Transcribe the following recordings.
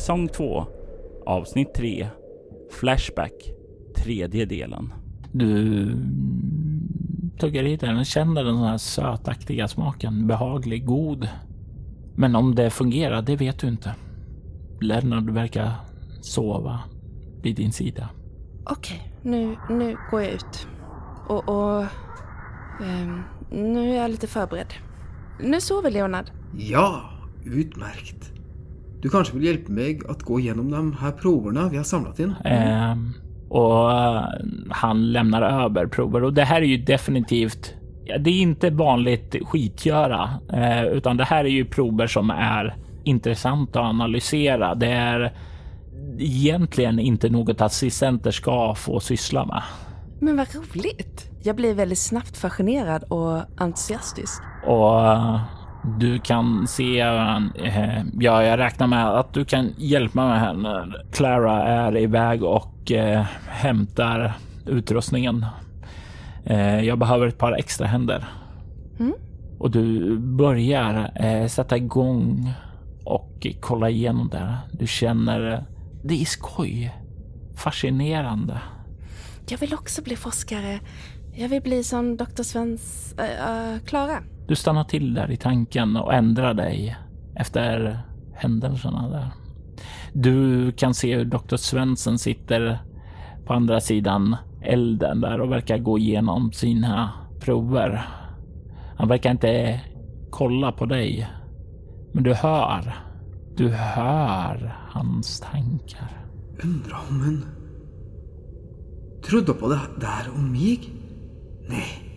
Säsong 2 Avsnitt 3 Flashback Tredje delen. Du tuggar i den och känner den här sötaktiga smaken. Behaglig, god. Men om det fungerar, det vet du inte. Lennart verkar sova vid din sida. Okej, nu, nu går jag ut. Och, och ehm, nu är jag lite förberedd. Nu sover Leonard. Ja, utmärkt. Du kanske vill hjälpa mig att gå igenom de här proverna vi har samlat in? Eh, och han lämnar över prover och det här är ju definitivt. Ja, det är inte vanligt skitgöra, eh, utan det här är ju prover som är intressanta att analysera. Det är egentligen inte något assistenter ska få syssla med. Men vad roligt! Jag blir väldigt snabbt fascinerad och entusiastisk. Och eh, du kan se, eh, ja, jag räknar med att du kan hjälpa mig här när Clara är iväg och eh, hämtar utrustningen. Eh, jag behöver ett par extra händer. Mm. Och du börjar eh, sätta igång och kolla igenom det. Du känner det är skoj, fascinerande. Jag vill också bli forskare. Jag vill bli som Dr. Svens... äh, äh, Klara. Du stannar till där i tanken och ändrar dig efter händelserna där. Du kan se hur Dr. Svensson sitter på andra sidan elden där och verkar gå igenom sina prover. Han verkar inte kolla på dig, men du hör. Du hör hans tankar. Undrar om han trodde på det där om mig? Nej,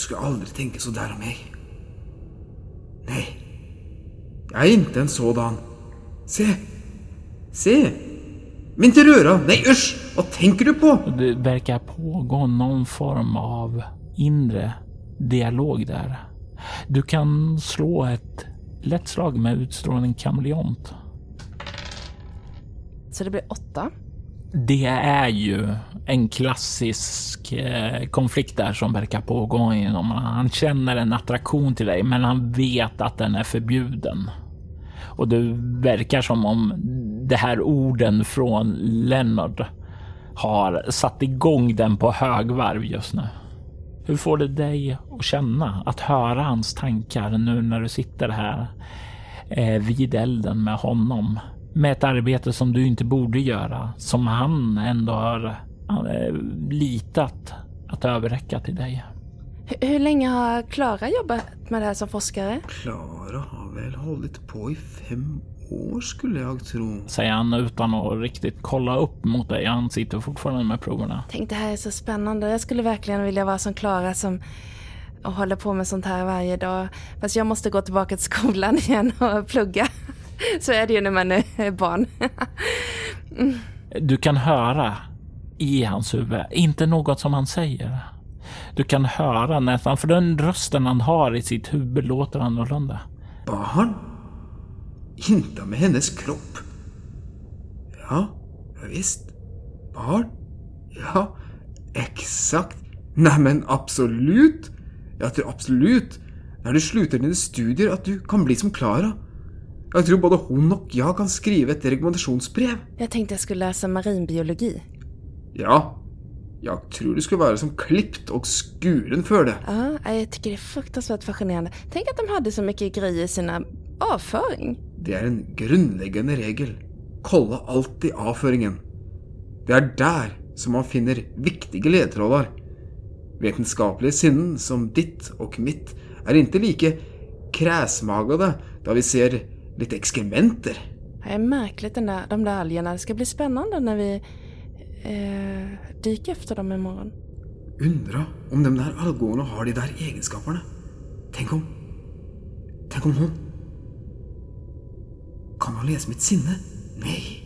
jag skulle aldrig tänka så där om mig. Nej, jag är inte en sådan. Se, se! Men inte röra! Nej usch! Vad tänker du på? Det verkar pågå någon form av inre dialog där. Du kan slå ett lätt slag med utstrålning kameleont. Så det blir åtta. Det är ju en klassisk eh, konflikt där som verkar pågå inom. Han känner en attraktion till dig, men han vet att den är förbjuden. Och det verkar som om det här orden från Leonard har satt igång den på högvarv just nu. Hur får det dig att känna att höra hans tankar nu när du sitter här eh, vid elden med honom? Med ett arbete som du inte borde göra, som han ändå har eh, litat att överräcka till dig. Hur, hur länge har Klara jobbat med det här som forskare? Klara har väl hållit på i fem år skulle jag tro. Säger han utan att riktigt kolla upp mot dig. Han sitter fortfarande med proverna. Tänk det här är så spännande. Jag skulle verkligen vilja vara som Klara som och håller på med sånt här varje dag. Fast jag måste gå tillbaka till skolan igen och plugga. Så är det ju när man är barn. Du kan höra i hans huvud, inte något som han säger. Du kan höra nästan, för den rösten han har i sitt huvud låter annorlunda. Barn? Inte med hennes kropp? Ja, visst. Barn? Ja, exakt. Nej men absolut. Jag tror absolut, när du slutar dina studier, att du kan bli som Klara. Jag tror både hon och jag kan skriva ett rekommendationsbrev. Jag tänkte jag skulle läsa marinbiologi. Ja, jag tror du skulle vara som klippt och skuren för det. Ja, jag tycker det är fruktansvärt fascinerande. Tänk att de hade så mycket grejer i sina avföring. Det är en grundläggande regel. Kolla alltid avföringen. Det är där som man finner viktiga ledtrådar. Vetenskapliga sinnen som ditt och mitt är inte lika kräsmagade då vi ser lite exkrementer. Det är märkligt den där, de där algerna. Det ska bli spännande när vi eh, dyker efter dem imorgon. Undra om de där algorna har de där egenskaperna. Tänk om... Tänk om hon... Kan hon läsa mitt sinne? Nej,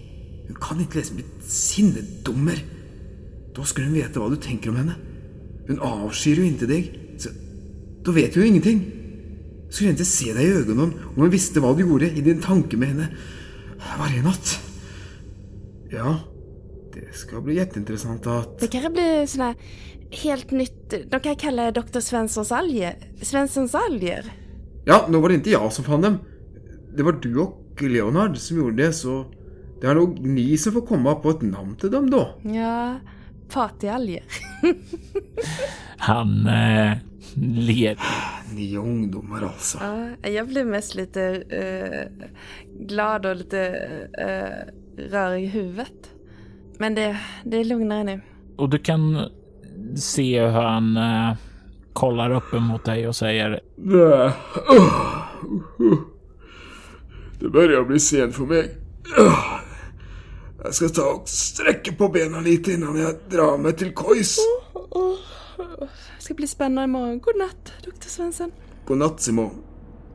hon kan inte läsa mitt sinne, dummer. Då skulle hon veta vad du tänker om henne. Hon avskyr ju inte dig, så då vet du ju ingenting. Skulle jag inte se dig i ögonen om hon visste vad du gjorde i din tanke med henne varje natt? Ja, det ska bli jätteintressant att... Det kanske blir sån här helt nytt. De kan kalla det Dr. Svenssons alger. Svenssons alger. Ja, nu var det inte jag som fann dem. Det var du och Leonard som gjorde det, så det är nog ni som får komma på ett namn till dem då. Ja, partyalger. Han eh, ler. Ni ungdomar alltså. Ja, jag blir mest lite eh, glad och lite eh, rörig i huvudet. Men det, det är lugnare nu. Och du kan se hur han eh, kollar upp mot dig och säger Nej. Det börjar bli sent för mig. Jag ska ta och sträcka på benen lite innan jag drar mig till kojs. Det ska bli spännande imorgon. God natt, Dr. Svensson. Godnatt Simon.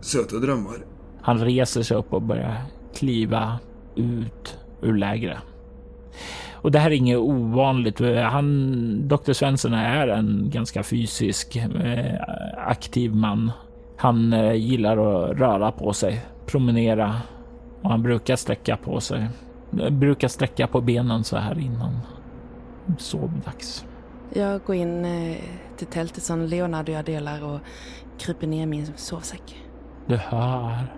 Söta drömmar. Han reser sig upp och börjar kliva ut ur lägret. Och det här är inget ovanligt. Han, Dr. Svensson är en ganska fysisk, eh, aktiv man. Han eh, gillar att röra på sig, promenera och han brukar sträcka på sig. Brukar sträcka på benen så här innan sovdags. Jag går in eh, till tältet som Leonard och jag delar och kryper ner i min sovsäck. Du hör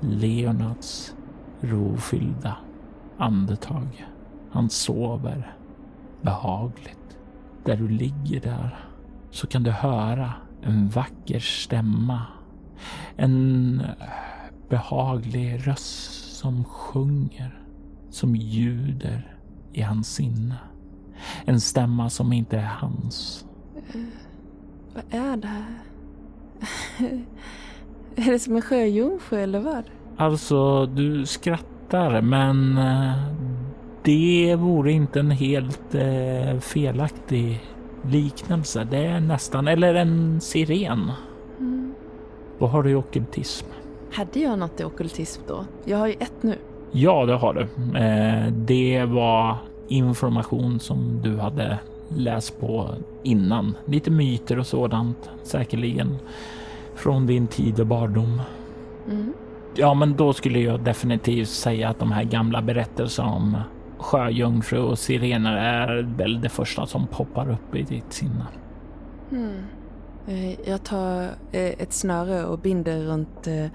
Leonards rofyllda andetag. Han sover behagligt. Där du ligger där så kan du höra en vacker stämma. En eh, behaglig röst som sjunger, som ljuder i hans sinne. En stämma som inte är hans. Vad är det här? är det som en sjöjungfru eller vad? Alltså, du skrattar, men eh, det vore inte en helt eh, felaktig liknelse. Det är nästan, eller en siren. Mm. Vad har du i ockultism? Hade jag något i ockultism då? Jag har ju ett nu. Ja, det har du. Eh, det var information som du hade läst på innan. Lite myter och sådant säkerligen från din tid och barndom. Mm. Ja, men då skulle jag definitivt säga att de här gamla berättelserna om sjöjungfru och sirener är väl det första som poppar upp i ditt sinne. Mm. Eh, Jag tar eh, ett snöre och binder runt eh,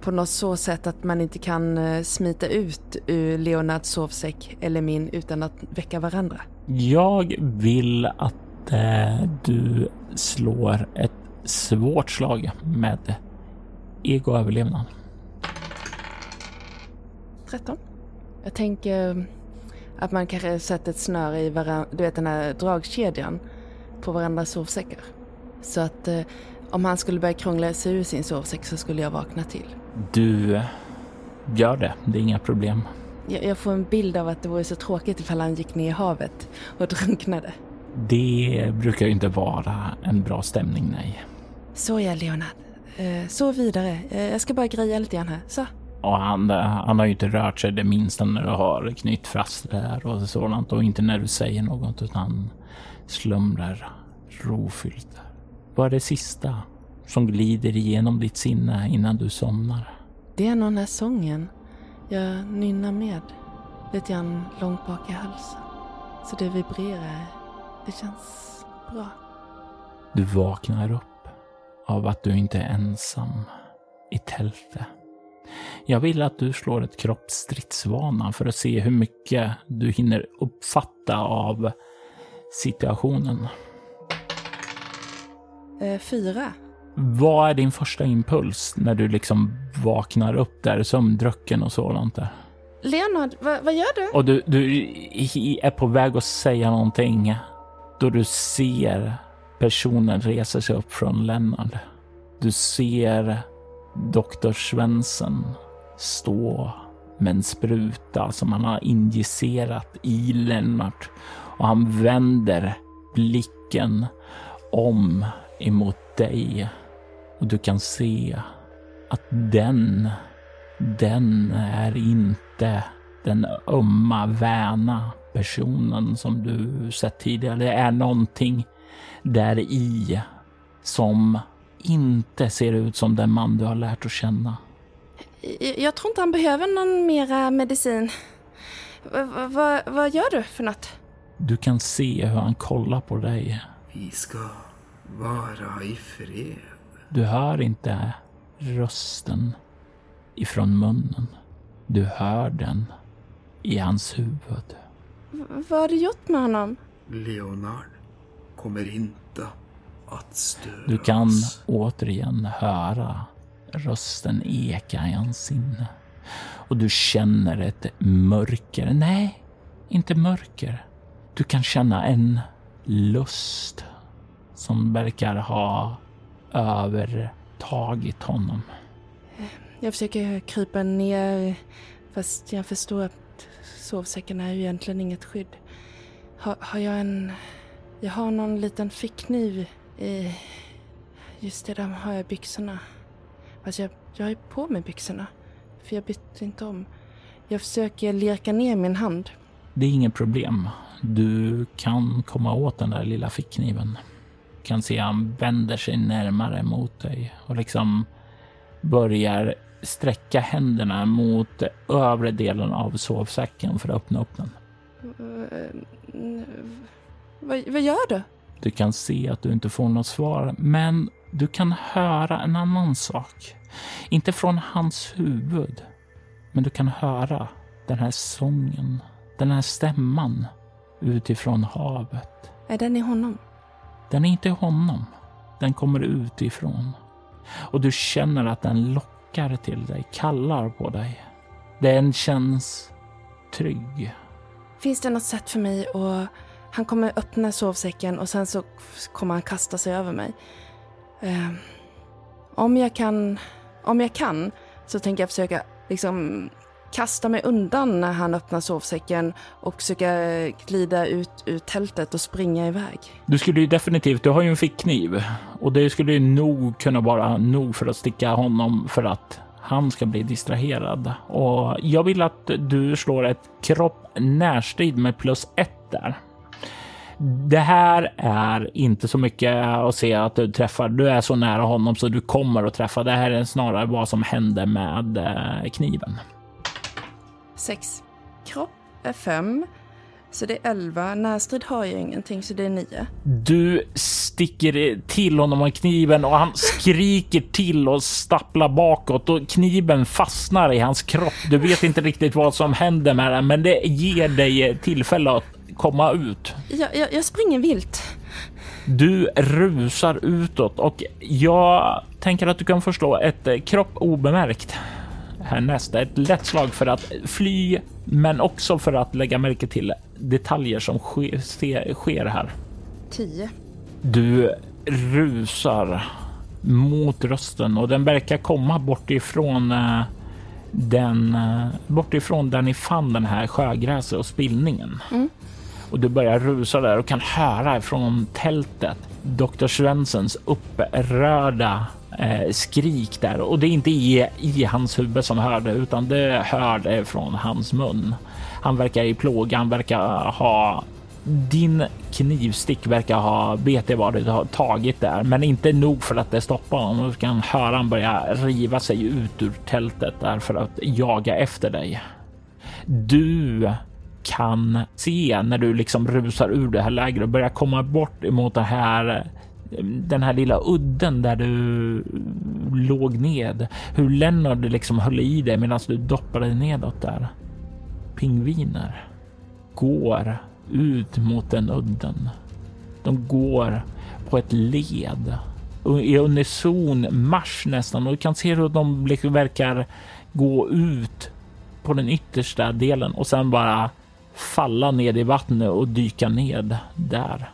på något så sätt att man inte kan eh, smita ut ur Leonards sovsäck eller min utan att väcka varandra. Jag vill att eh, du slår ett svårt slag med ego-överlevnad. 13. Jag tänker att man kanske sätter ett snöre i varandra, du vet den här dragkedjan på varandras sovsäckar. Så att eh, om han skulle börja krångla sig ur sin sovsäck så skulle jag vakna till. Du gör det, det är inga problem. Jag, jag får en bild av att det vore så tråkigt ifall han gick ner i havet och drunknade. Det brukar ju inte vara en bra stämning, nej. Så ja, Leonard. Eh, så vidare. Eh, jag ska bara greja lite grann här. Så. Och han, han har ju inte rört sig det minsta när du har knytt fast där och sådant och inte när du säger något utan slumrar rofyllt. Vad är det sista som glider igenom ditt sinne innan du somnar? Det är nog den här sången jag nynnar med. Lite grann långt bak i halsen. Så det vibrerar. Det känns bra. Du vaknar upp av att du inte är ensam i tältet. Jag vill att du slår ett kroppsstridsvana för att se hur mycket du hinner uppfatta av situationen. Eh, fyra. Vad är din första impuls när du liksom vaknar upp där, sömndrucken och sådant där? Leonard, vad, vad gör du? Och du, du är på väg att säga någonting då du ser personen resa sig upp från Lennart. Du ser doktor Svensson stå med en spruta som han har injicerat i Lennart och han vänder blicken om emot dig och du kan se att den, den är inte den ömma, väna personen som du sett tidigare. Det är någonting där i som inte ser ut som den man du har lärt att känna. Jag, tror inte han behöver någon mera medicin. Va, va, va, vad gör du för något? Du kan se hur han kollar på dig. Vi ska vara i fred. Du hör inte rösten ifrån munnen. Du hör den i hans huvud. V- vad har du gjort med honom? Leonard kommer inte att störa Du kan återigen höra rösten eka i hans sinne. Och du känner ett mörker. Nej, inte mörker. Du kan känna en lust som verkar ha övertagit honom. Jag försöker krypa ner fast jag förstår att sovsäcken är ju egentligen inget skydd. Har, har jag en... Jag har någon liten fickkniv i... Just det, där har jag byxorna. Fast jag, jag har ju på mig byxorna. För jag bytte inte om. Jag försöker lirka ner min hand. Det är inget problem. Du kan komma åt den där lilla fickkniven. Kan se han vänder sig närmare mot dig och liksom börjar sträcka händerna mot övre delen av sovsäcken för att öppna upp den. Vad, vad gör du? Du kan se att du inte får något svar, men du kan höra en annan sak. Inte från hans huvud, men du kan höra den här sången, den här stämman utifrån havet. Är den i honom? Den är inte honom. Den kommer utifrån. Och du känner att den lockar till dig, kallar på dig. Den känns trygg. Finns det något sätt för mig och han kommer öppna sovsäcken och sen så kommer han kasta sig över mig. Um, om jag kan, om jag kan så tänker jag försöka liksom kasta mig undan när han öppnar sovsäcken och försöka glida ut ur tältet och springa iväg. Du skulle ju definitivt, du har ju en fickkniv och det skulle ju nog kunna vara nog för att sticka honom för att han ska bli distraherad. Och jag vill att du slår ett kropp närstrid med plus ett där. Det här är inte så mycket att se att du träffar. Du är så nära honom så du kommer att träffa. Det här är snarare vad som händer med eh, kniven. Sex. Kropp är fem. Så det är elva. Närstrid har jag ingenting så det är nio. Du sticker till honom med kniven och han skriker till och stapplar bakåt och kniven fastnar i hans kropp. Du vet inte riktigt vad som händer med den, men det ger dig tillfälle att komma ut. Jag, jag, jag springer vilt. Du rusar utåt och jag tänker att du kan förstå ett kropp obemärkt härnäst. Ett lätt slag för att fly, men också för att lägga märke till detaljer som sker, se- sker här. Tio. Du rusar mot rösten och den verkar komma bort ifrån eh, den eh, bort ifrån där ni fann den här sjögräset och spillningen. Och du börjar rusa där och kan höra från tältet Dr. Svenssons upprörda eh, skrik där och det är inte i, i hans huvud som hör det utan det hör det från hans mun. Han verkar i plåga, han verkar ha din knivstick verkar ha BT varit har tagit där, men inte nog för att det stoppar honom. Du kan höra han börja riva sig ut ur tältet där för att jaga efter dig. Du kan se när du liksom rusar ur det här lägret och börjar komma bort emot det här den här lilla udden där du låg ned. Hur Lennart liksom höll i dig medan du doppade dig nedåt där. Pingviner går ut mot den udden. De går på ett led i unison marsch nästan och du kan se hur de liksom verkar gå ut på den yttersta delen och sen bara falla ned i vattnet och dyka ned där.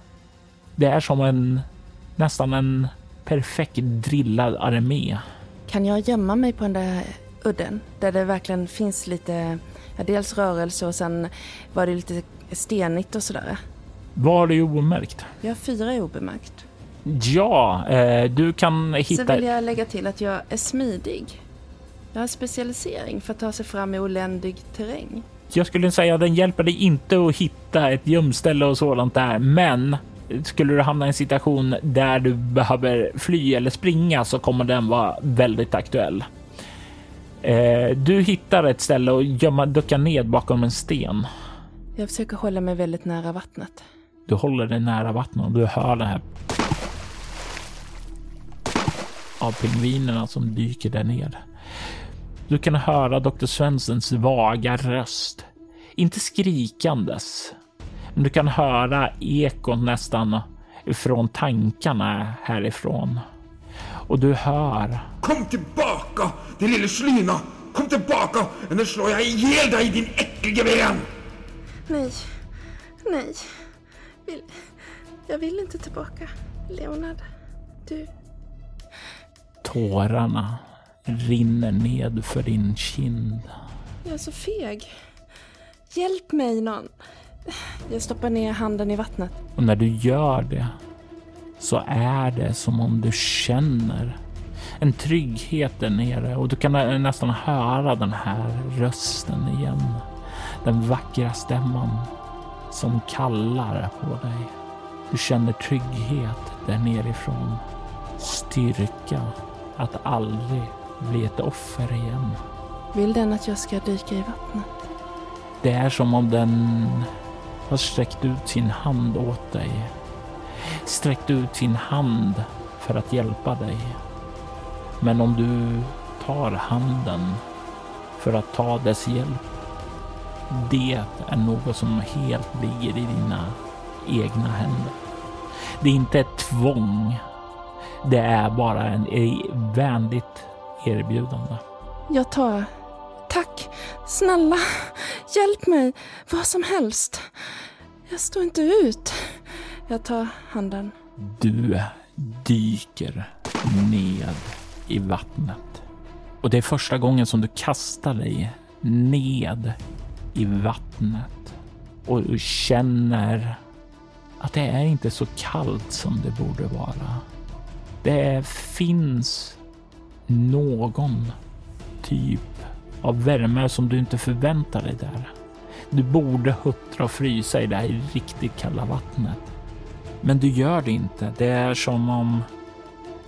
Det är som en nästan en perfekt drillad armé. Kan jag gömma mig på den där udden. Där det verkligen finns lite, ja, dels rörelse och sen var det lite stenigt och sådär. Var det obemärkt? Jag har fyra i obemärkt. Ja, eh, du kan hitta... Sen vill jag lägga till att jag är smidig. Jag har specialisering för att ta sig fram i oländig terräng. Jag skulle säga att den hjälper dig inte att hitta ett gömställe och sådant där, men skulle du hamna i en situation där du behöver fly eller springa så kommer den vara väldigt aktuell. Eh, du hittar ett ställe och gömma, duckar ned bakom en sten. Jag försöker hålla mig väldigt nära vattnet. Du håller dig nära vattnet och du hör det här av pingvinerna som dyker där nere. Du kan höra Dr. Svenssons vaga röst. Inte skrikandes, men du kan höra ekon nästan från tankarna härifrån. Och du hör... Kom tillbaka, din lille slyna! Kom tillbaka, eller slår jag ihjäl dig, din äckliga ben! Nej, nej. Vill, jag vill inte tillbaka. Leonard, du... Tårarna rinner ned för din kind. Jag är så feg. Hjälp mig någon. Jag stoppar ner handen i vattnet. Och när du gör det så är det som om du känner en trygghet där nere och du kan nästan höra den här rösten igen. Den vackra stämman som kallar på dig. Du känner trygghet där nerifrån. Styrka att aldrig bli ett offer igen. Vill den att jag ska dyka i vattnet? Det är som om den har sträckt ut sin hand åt dig. Sträckt ut sin hand för att hjälpa dig. Men om du tar handen för att ta dess hjälp. Det är något som helt ligger i dina egna händer. Det är inte ett tvång. Det är bara en e- vänligt erbjudande. Jag tar. Snälla. Hjälp mig. Vad som helst. Jag står inte ut. Jag tar handen. Du dyker ned i vattnet. Och det är första gången som du kastar dig ned i vattnet och känner att det är inte så kallt som det borde vara. Det finns någon typ av värme som du inte förväntar dig där. Du borde huttra och frysa i det här riktigt kalla vattnet. Men du gör det inte. Det är som om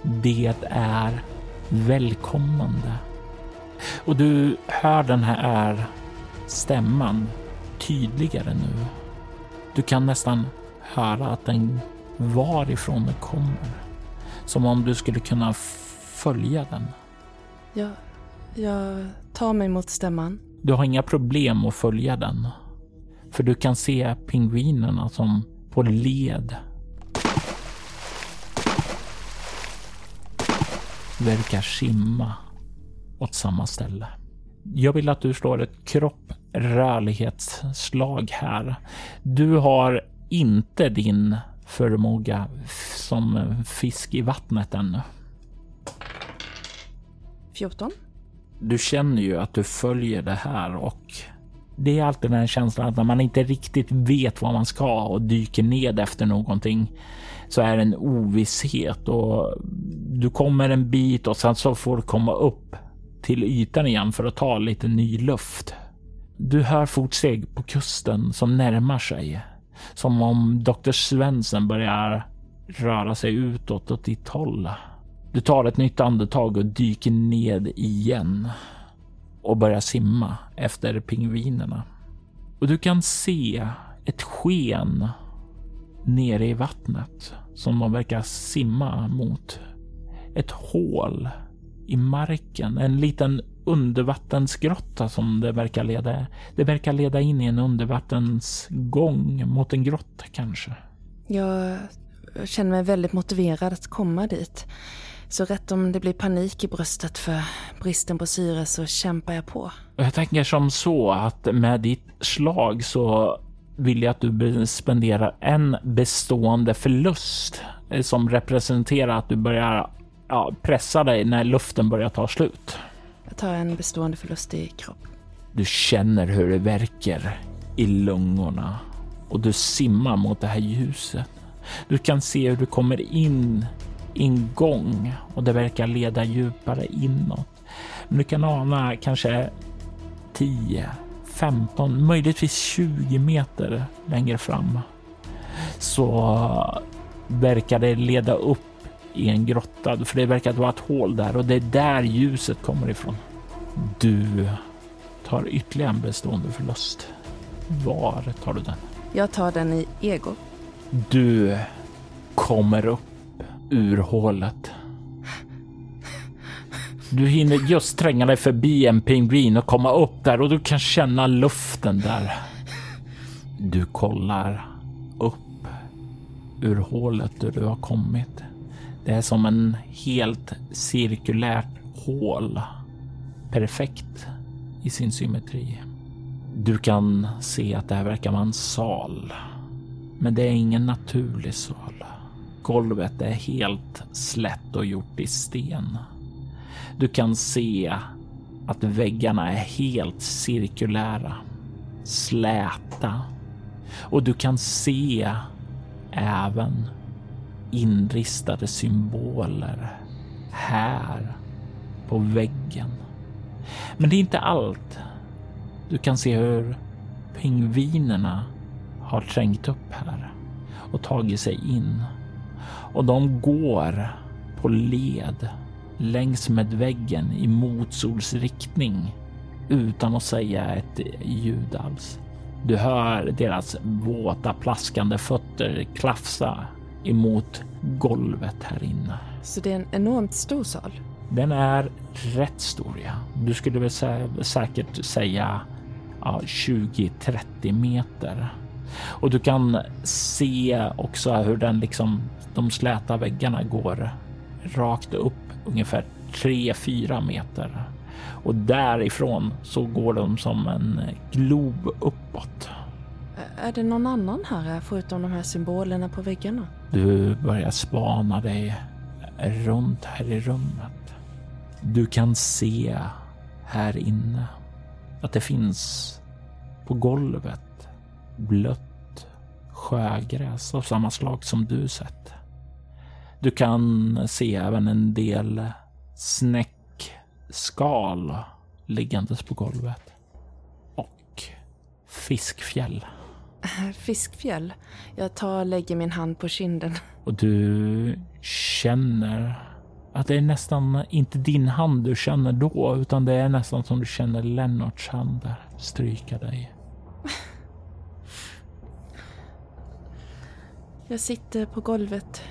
det är välkomnande. Och du hör den här stämman tydligare nu. Du kan nästan höra att den varifrån den kommer. Som om du skulle kunna följa den. Jag, jag tar mig mot stämman. Du har inga problem att följa den. För du kan se pingvinerna som på led verkar simma åt samma ställe. Jag vill att du slår ett kropprörlighetsslag här. Du har inte din förmåga som fisk i vattnet ännu. 14. Du känner ju att du följer det här och det är alltid den här känslan att när man inte riktigt vet vad man ska och dyker ned efter någonting så är det en ovisshet och du kommer en bit och sen så får du komma upp till ytan igen för att ta lite ny luft. Du hör fotsteg på kusten som närmar sig. Som om Dr. Svensson börjar röra sig utåt åt ditt håll. Du tar ett nytt andetag och dyker ned igen och börjar simma efter pingvinerna. Och du kan se ett sken nere i vattnet som de verkar simma mot. Ett hål i marken, en liten undervattensgrotta som det verkar leda. Det verkar leda in i en undervattensgång mot en grotta kanske. Jag känner mig väldigt motiverad att komma dit. Så rätt om det blir panik i bröstet för bristen på syre så kämpar jag på. Jag tänker som så att med ditt slag så vill jag att du spenderar en bestående förlust eh, som representerar att du börjar ja, pressa dig när luften börjar ta slut. Jag tar en bestående förlust i kropp. Du känner hur det verkar i lungorna och du simmar mot det här ljuset. Du kan se hur du kommer in i en gång och det verkar leda djupare inåt. Men du kan ana kanske 10, 15, möjligtvis 20 meter längre fram så verkar det leda upp i en grotta, för det verkar vara ett hål där och det är där ljuset kommer ifrån. Du tar ytterligare en bestående förlust. Var tar du den? Jag tar den i ego. Du kommer upp ur hålet. Du hinner just tränga dig förbi en pingvin och komma upp där och du kan känna luften där. Du kollar upp ur hålet där du har kommit. Det är som en helt cirkulärt hål. Perfekt i sin symmetri. Du kan se att det här verkar vara en sal. Men det är ingen naturlig sal. Golvet är helt slätt och gjort i sten. Du kan se att väggarna är helt cirkulära, släta och du kan se även inristade symboler här på väggen. Men det är inte allt. Du kan se hur pingvinerna har trängt upp här och tagit sig in och de går på led längs med väggen i motsolsriktning utan att säga ett ljud alls. Du hör deras våta plaskande fötter klafsa emot golvet här inne. Så det är en enormt stor sal? Den är rätt stor, ja. Du skulle väl sä säkert säga ja, 20-30 meter. Och du kan se också hur den liksom, de släta väggarna går rakt upp ungefär 3-4 meter. Och därifrån så går de som en glob uppåt. Är det någon annan här förutom de här symbolerna på väggarna? Du börjar spana dig runt här i rummet. Du kan se här inne att det finns på golvet blött sjögräs av samma slag som du sett. Du kan se även en del snäckskal liggandes på golvet. Och fiskfjäll. Fiskfjäll? Jag tar och lägger min hand på kinden. Och du känner att det är nästan inte din hand du känner då, utan det är nästan som du känner Lennarts hand där stryka dig. Jag sitter på golvet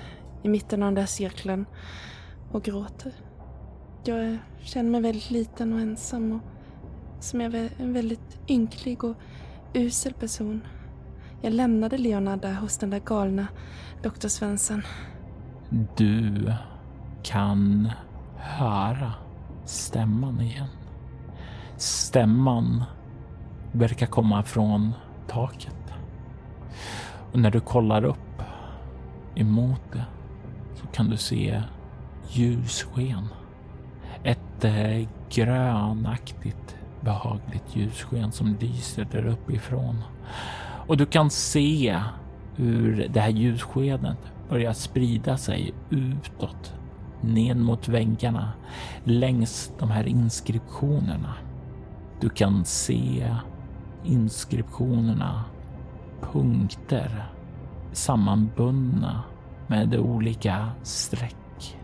i mitten av den där cirkeln och gråter. Jag känner mig väldigt liten och ensam och som jag är en väldigt ynklig och usel person. Jag lämnade Leonard där hos den där galna doktor Svensson. Du kan höra stämman igen. Stämman verkar komma från taket. Och när du kollar upp emot det så kan du se ljussken. Ett eh, grönaktigt behagligt ljussken som lyser där uppifrån. Och du kan se hur det här ljusskenet börjar sprida sig utåt ned mot väggarna längs de här inskriptionerna. Du kan se inskriptionerna punkter sammanbundna med olika streck.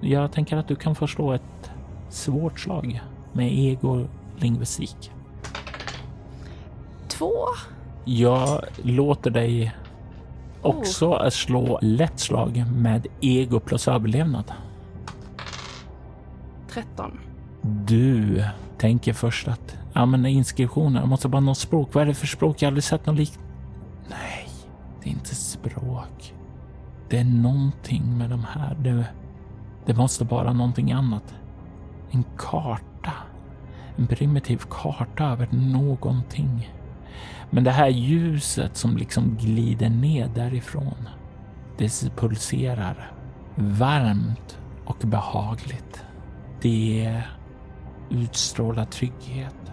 Jag tänker att du kan förstå ett svårt slag med ego-lingvistik. Två? Jag låter dig också oh. slå lätt slag med ego plus överlevnad. 13. Du tänker först att ja, men inskriptioner, måste bara något språk. Vad är det för språk? Jag har aldrig sett något likt. Är inte språk. Det är någonting med de här. Det, det måste vara någonting annat. En karta. En primitiv karta över någonting. Men det här ljuset som liksom glider ner därifrån. Det pulserar varmt och behagligt. Det utstrålar trygghet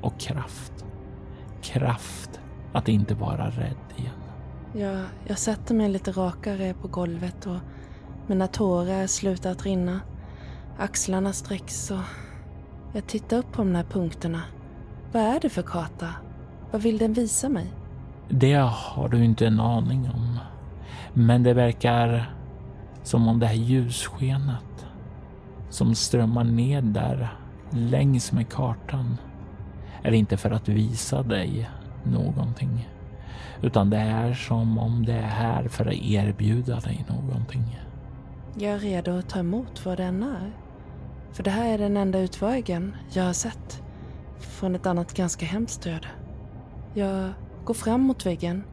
och kraft. Kraft att inte vara rädd igen. Jag, jag sätter mig lite rakare på golvet och mina tårar slutar att rinna. Axlarna sträcks och jag tittar upp på de här punkterna. Vad är det för karta? Vad vill den visa mig? Det har du inte en aning om. Men det verkar som om det här ljusskenet som strömmar ned där längs med kartan är inte för att visa dig någonting. Utan det är som om det är här för att erbjuda dig någonting. Jag är redo att ta emot vad den är. För det här är den enda utvägen jag har sett från ett annat ganska hemskt öde. Jag går fram mot väggen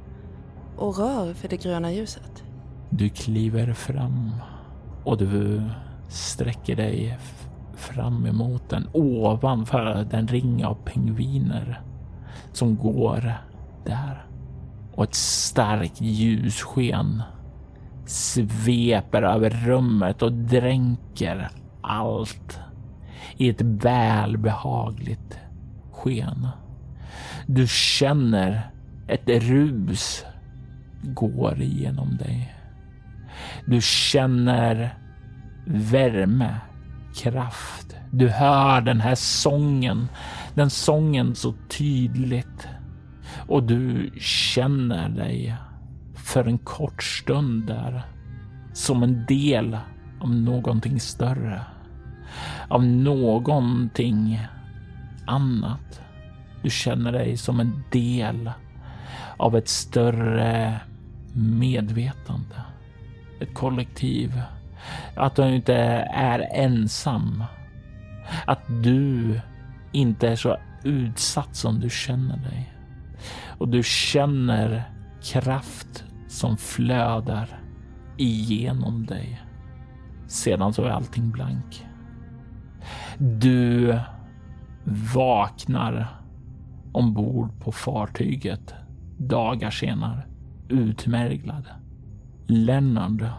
och rör för det gröna ljuset. Du kliver fram och du sträcker dig fram emot den ovanför den ring av pingviner som går där. Och ett starkt ljussken sveper över rummet och dränker allt i ett välbehagligt sken. Du känner ett rus går igenom dig. Du känner värme, kraft. Du hör den här sången, den sången så tydligt. Och du känner dig för en kort stund där som en del av någonting större. Av någonting annat. Du känner dig som en del av ett större medvetande. Ett kollektiv. Att du inte är ensam. Att du inte är så utsatt som du känner dig. Och du känner kraft som flödar igenom dig. Sedan så är allting blank. Du vaknar ombord på fartyget dagar senare utmärglad. Lennard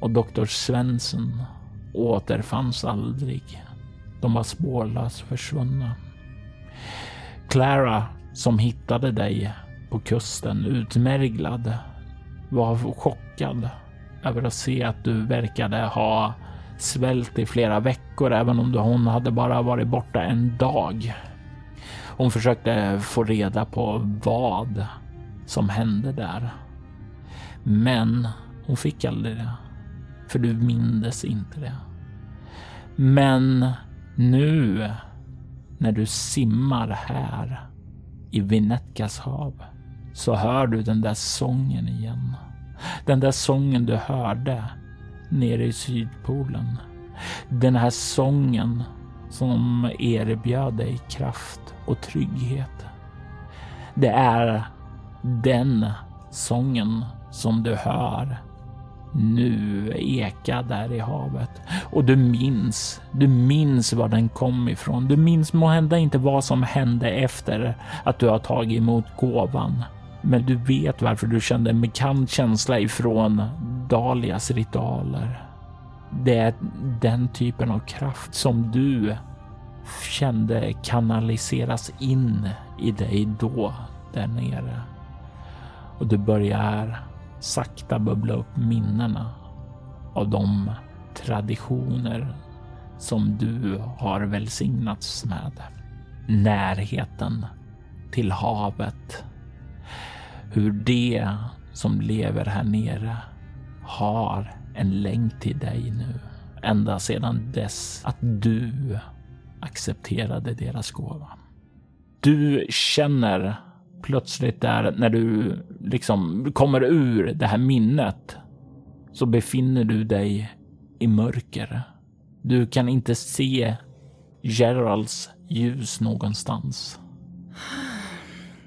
och doktor Svensson återfanns aldrig. De var spårlöst försvunna. Clara som hittade dig på kusten utmärglad var chockad över att se att du verkade ha svält i flera veckor, även om hon hade bara varit borta en dag. Hon försökte få reda på vad som hände där. Men hon fick aldrig det. För du mindes inte det. Men nu när du simmar här i Vinetkas hav så hör du den där sången igen. Den där sången du hörde nere i Sydpolen. Den här sången som erbjöd dig kraft och trygghet. Det är den sången som du hör nu eka där i havet. Och du minns, du minns var den kom ifrån. Du minns måhända inte vad som hände efter att du har tagit emot gåvan. Men du vet varför du kände en bekant känsla ifrån Dalias ritualer. Det är den typen av kraft som du kände kanaliseras in i dig då där nere. Och du börjar sakta bubbla upp minnena av de traditioner som du har välsignats med. Närheten till havet. Hur det som lever här nere har en länk till dig nu. Ända sedan dess att du accepterade deras gåva. Du känner plötsligt där när du liksom kommer ur det här minnet så befinner du dig i mörker. Du kan inte se Geralds ljus någonstans.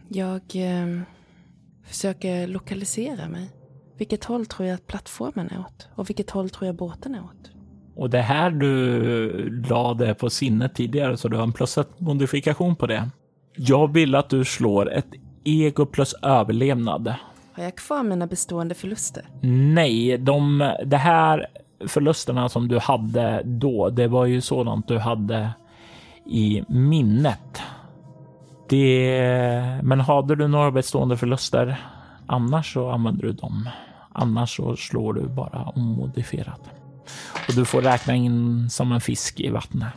Jag eh, försöker lokalisera mig. Vilket håll tror jag att plattformen är åt? Och vilket håll tror jag båten är åt? Och det här du lade på sinnet tidigare, så du har en plus modifikation på det. Jag vill att du slår ett ego plus överlevnad. Har jag kvar mina bestående förluster? Nej, de, det här förlusterna som du hade då, det var ju sådant du hade i minnet. Det, men hade du några bestående förluster annars så använder du dem. Annars så slår du bara omodifierat. Och du får räkna in som en fisk i vattnet.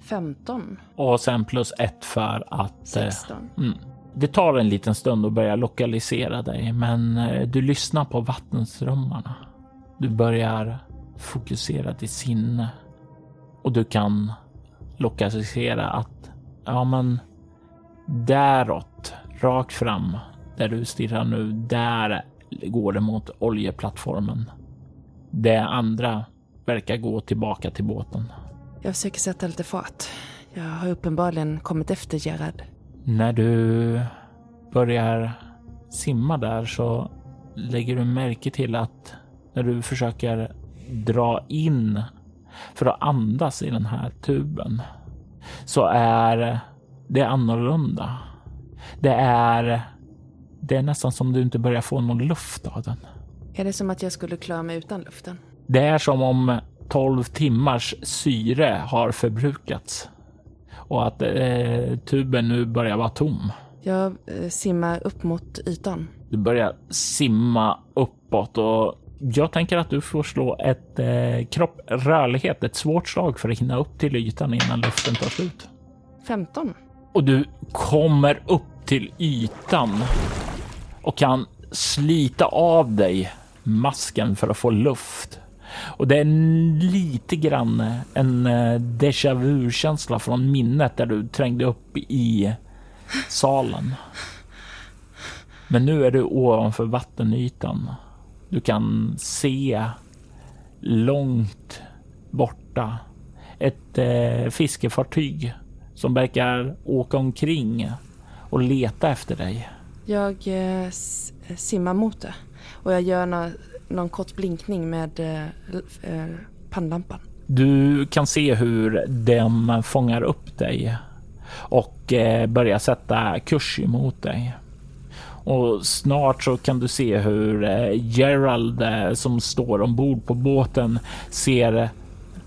15. Och sen plus ett för att... 16. Eh, mm. Det tar en liten stund att börja lokalisera dig, men eh, du lyssnar på vattenströmmarna. Du börjar fokusera ditt sinne och du kan lokalisera att ja, men däråt, rakt fram där du stirrar nu, där går det mot oljeplattformen. Det andra verkar gå tillbaka till båten. Jag försöker sätta lite fart. Jag har uppenbarligen kommit efter Gerard. När du börjar simma där så lägger du märke till att när du försöker dra in för att andas i den här tuben så är det annorlunda. Det är, det är nästan som du inte börjar få någon luft av den. Är det som att jag skulle klara mig utan luften? Det är som om 12 timmars syre har förbrukats och att eh, tuben nu börjar vara tom. Jag eh, simmar upp mot ytan. Du börjar simma uppåt och jag tänker att du får slå ett eh, kropp rörlighet, ett svårt slag för att hinna upp till ytan innan luften tar slut. 15. Och du kommer upp till ytan och kan slita av dig masken för att få luft. Och det är lite grann en eh, déjà vu-känsla från minnet där du trängde upp i salen. Men nu är du ovanför vattenytan. Du kan se långt borta ett eh, fiskefartyg som verkar åka omkring och leta efter dig. Jag eh, simmar mot det och jag gör några någon kort blinkning med eh, eh, pannlampan. Du kan se hur de fångar upp dig och eh, börjar sätta kurs emot dig. Och snart så kan du se hur eh, Gerald eh, som står ombord på båten ser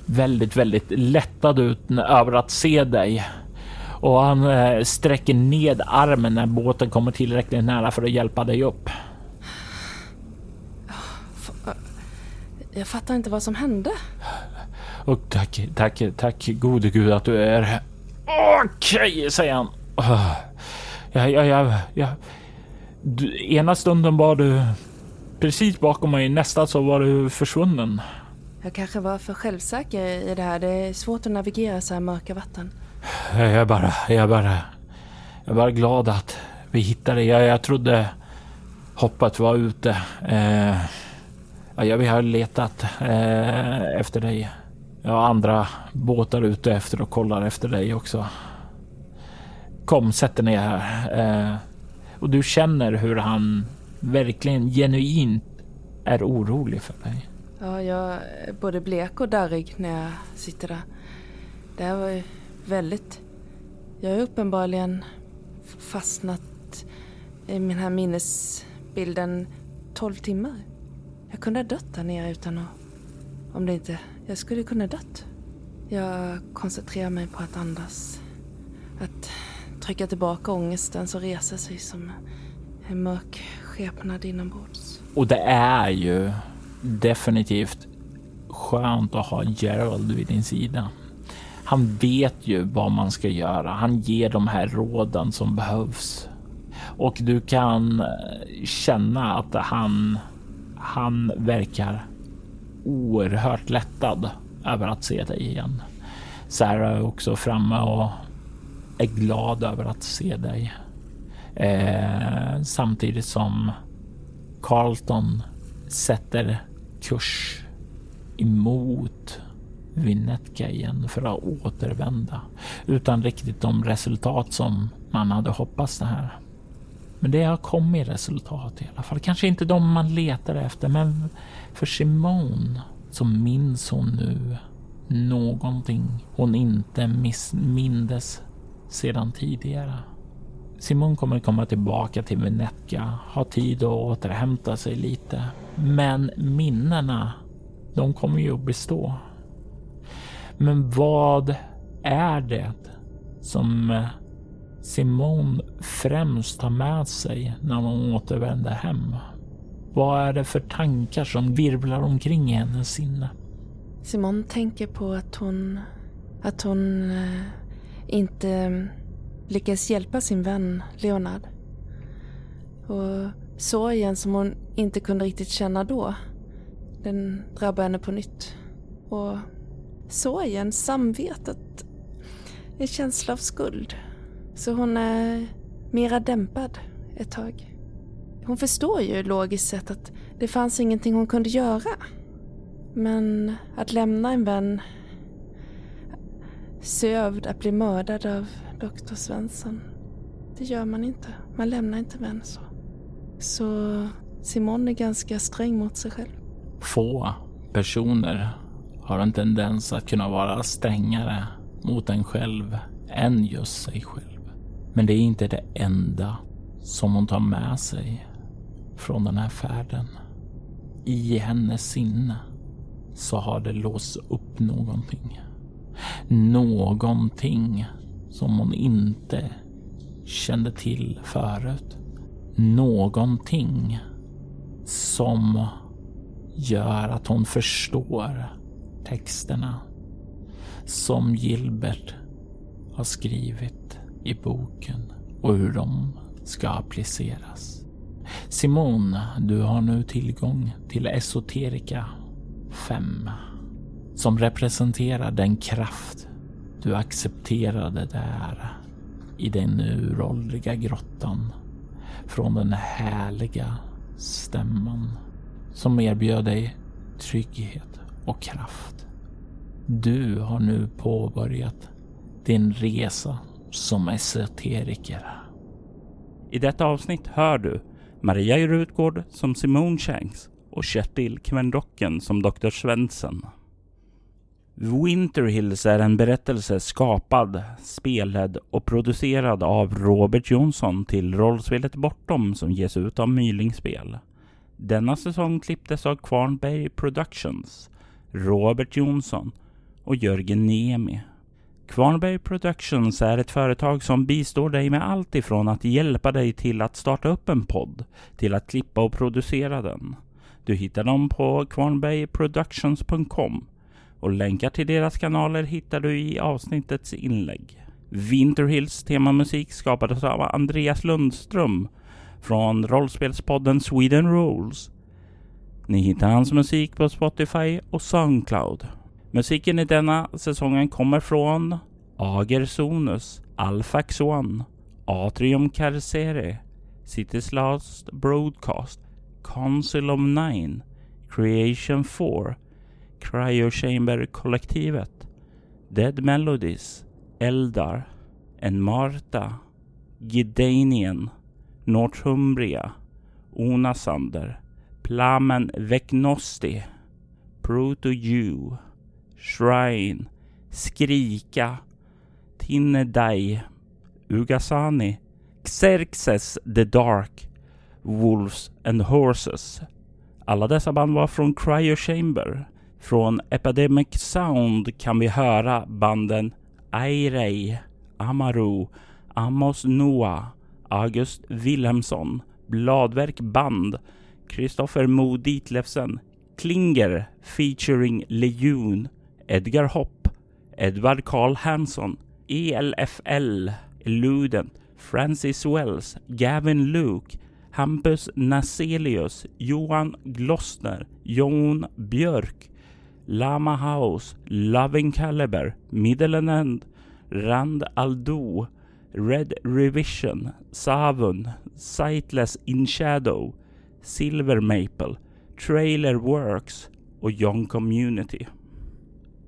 väldigt, väldigt lättad ut över att se dig. Och han sträcker ned armen när båten kommer tillräckligt nära för att hjälpa dig upp. Jag fattar inte vad som hände. Och tack, tack, tack gode gud att du är här. Okej, okay, säger han. Ja, ja, ja, ja. Du, ena stunden var du precis bakom mig, nästa så var du försvunnen. Jag kanske var för självsäker i det här. Det är svårt att navigera så här mörka vatten. Jag är bara, jag är bara, jag är bara glad att vi hittade dig. Jag, jag trodde hoppet var ute. Eh, ja, vi har letat eh, efter dig. Jag har andra båtar ute efter och kollar efter dig också. Kom, sätt dig ner här. Eh, och du känner hur han verkligen genuint är orolig för dig. Ja, jag är både blek och darrig när jag sitter där. Det här var ju väldigt... Jag har uppenbarligen fastnat i den här minnesbilden 12 timmar. Jag kunde ha dött där nere utan att... Om det inte... Jag skulle kunna dött. Jag koncentrerar mig på att andas. Att trycka tillbaka ångesten som reser sig som en mörk skepnad inombords. Och det är ju definitivt skönt att ha Gerald vid din sida. Han vet ju vad man ska göra. Han ger de här råden som behövs och du kan känna att han, han verkar oerhört lättad över att se dig igen. Sarah är också framme och är glad över att se dig. Eh, samtidigt som Carlton sätter kurs emot Winnetka igen för att återvända utan riktigt de resultat som man hade hoppats det här. Men det har kommit resultat i alla fall. Kanske inte de man letar efter, men för Simone så minns hon nu någonting hon inte mindes sedan tidigare. Simon kommer komma tillbaka till Venetka, ha tid att återhämta sig lite. Men minnena, de kommer ju att bestå. Men vad är det som eh, Simone främst tar med sig när hon återvänder hem? Vad är det för tankar som virvlar omkring i hennes sinne? Simone tänker på att hon, att hon eh, inte eh, lyckas hjälpa sin vän Leonard. Och sorgen som hon inte kunde riktigt känna då, den drabbar henne på nytt. Och sorgen, samvetet, en känsla av skuld. Så hon är mera dämpad ett tag. Hon förstår ju logiskt sett att det fanns ingenting hon kunde göra. Men att lämna en vän sövd att bli mördad av doktor Svensson, det gör man inte. Man lämnar inte vän så. Så Simon är ganska sträng mot sig själv. Få personer har en tendens att kunna vara strängare mot en själv än just sig själv. Men det är inte det enda som hon tar med sig från den här färden. I hennes sinne så har det låst upp någonting. Någonting som hon inte kände till förut. Någonting som gör att hon förstår texterna som Gilbert har skrivit i boken och hur de ska appliceras. Simon, du har nu tillgång till Esoterika 5 som representerar den kraft du accepterade där i den uråldriga grottan från den härliga stämman som erbjöd dig trygghet och kraft. Du har nu påbörjat din resa som esoteriker. I detta avsnitt hör du Maria Rutgård som Simone Shanks och Kjetil Kvendocken som Dr. Svensson. Winter Hills är en berättelse skapad, spelad och producerad av Robert Jonsson till rollspelet Bortom som ges ut av Mylingspel. Denna säsong klipptes av Kvarnberg Productions, Robert Jonsson och Jörgen Niemi. Kvarnberg Productions är ett företag som bistår dig med allt ifrån att hjälpa dig till att starta upp en podd till att klippa och producera den. Du hittar dem på kvarnbergproductions.com och länkar till deras kanaler hittar du i avsnittets inlägg. Winterhills temamusik skapades av Andreas Lundström från rollspelspodden Sweden Rules. Ni hittar hans musik på Spotify och Soundcloud. Musiken i denna säsongen kommer från Ager Sonus, Alfax One, Atrium Carcere, Cities Last Broadcast, Council of Nine, Creation 4, Cryo Chamber-kollektivet, Dead Melodies, Eldar, En Marta, Gidanien, Northumbria, Onasander, Plamen Vecnosti, Proto-Jew, Shrine, Skrika, Tinnedai, Ugasani, Xerxes the Dark, Wolves and Horses. Alla dessa band var från Cryo Chamber. Från Epidemic Sound kan vi höra banden Airei, Amaru, Amos Noah, August Wilhelmsson, Bladverk Band, Kristoffer Mo Ditlevsen, Klinger featuring Lejon Edgar Hopp, Edward Karl Hansson, ELFL, Luden, Francis Wells, Gavin Luke, Hampus Naselius, Johan Glossner, Jon Björk, Lama House, Loving Caliber, Middle and End, Rand Aldo, Red Revision, Savun, Sightless In Shadow, Silver Maple, Trailer Works och Young Community.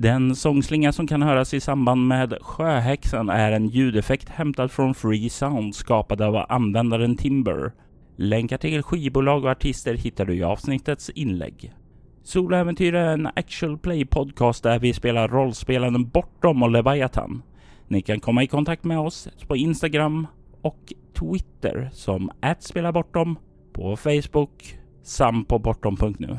Den sångslinga som kan höras i samband med Sjöhäxan är en ljudeffekt hämtad från Free Sound skapad av användaren Timber. Länkar till skivbolag och artister hittar du i avsnittets inlägg. Soloäventyr är en actual play podcast där vi spelar rollspelaren Bortom och Leviathan. Ni kan komma i kontakt med oss på Instagram och Twitter som @spelabortom, på Facebook samt på bortom.nu.